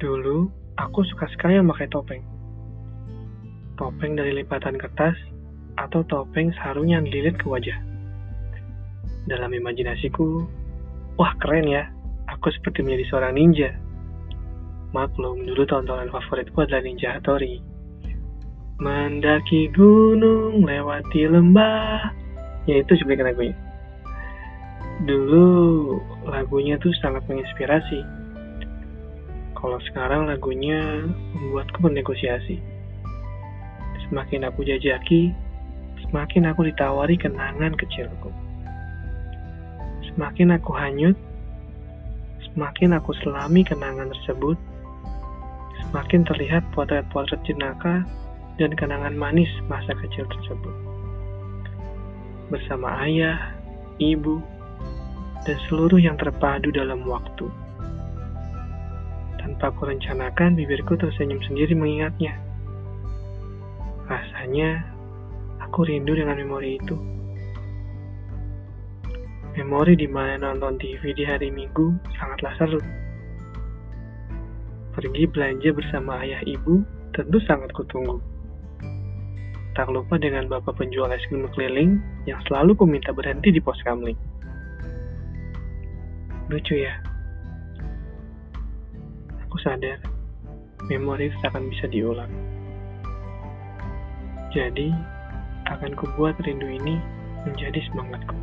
Dulu, aku suka sekali memakai topeng. Topeng dari lipatan kertas atau topeng sarung yang dililit ke wajah. Dalam imajinasiku, wah keren ya, aku seperti menjadi seorang ninja. Maklum, dulu tontonan favoritku adalah Ninja Hattori. Mendaki gunung, lewati lembah. Ya itu juga lagunya. Dulu lagunya tuh sangat menginspirasi kalau sekarang lagunya membuatku bernegosiasi. Semakin aku jajaki, semakin aku ditawari kenangan kecilku. Semakin aku hanyut, semakin aku selami kenangan tersebut, semakin terlihat potret-potret jenaka dan kenangan manis masa kecil tersebut. Bersama ayah, ibu, dan seluruh yang terpadu dalam waktu. Tanpa aku rencanakan, bibirku tersenyum sendiri mengingatnya. Rasanya, aku rindu dengan memori itu. Memori di mana nonton TV di hari Minggu sangatlah seru. Pergi belanja bersama ayah ibu tentu sangat kutunggu. Tak lupa dengan bapak penjual es krim keliling yang selalu ku minta berhenti di pos kamling. Lucu ya, Aku sadar, memori tak akan bisa diulang. Jadi, akan kubuat rindu ini menjadi semangatku.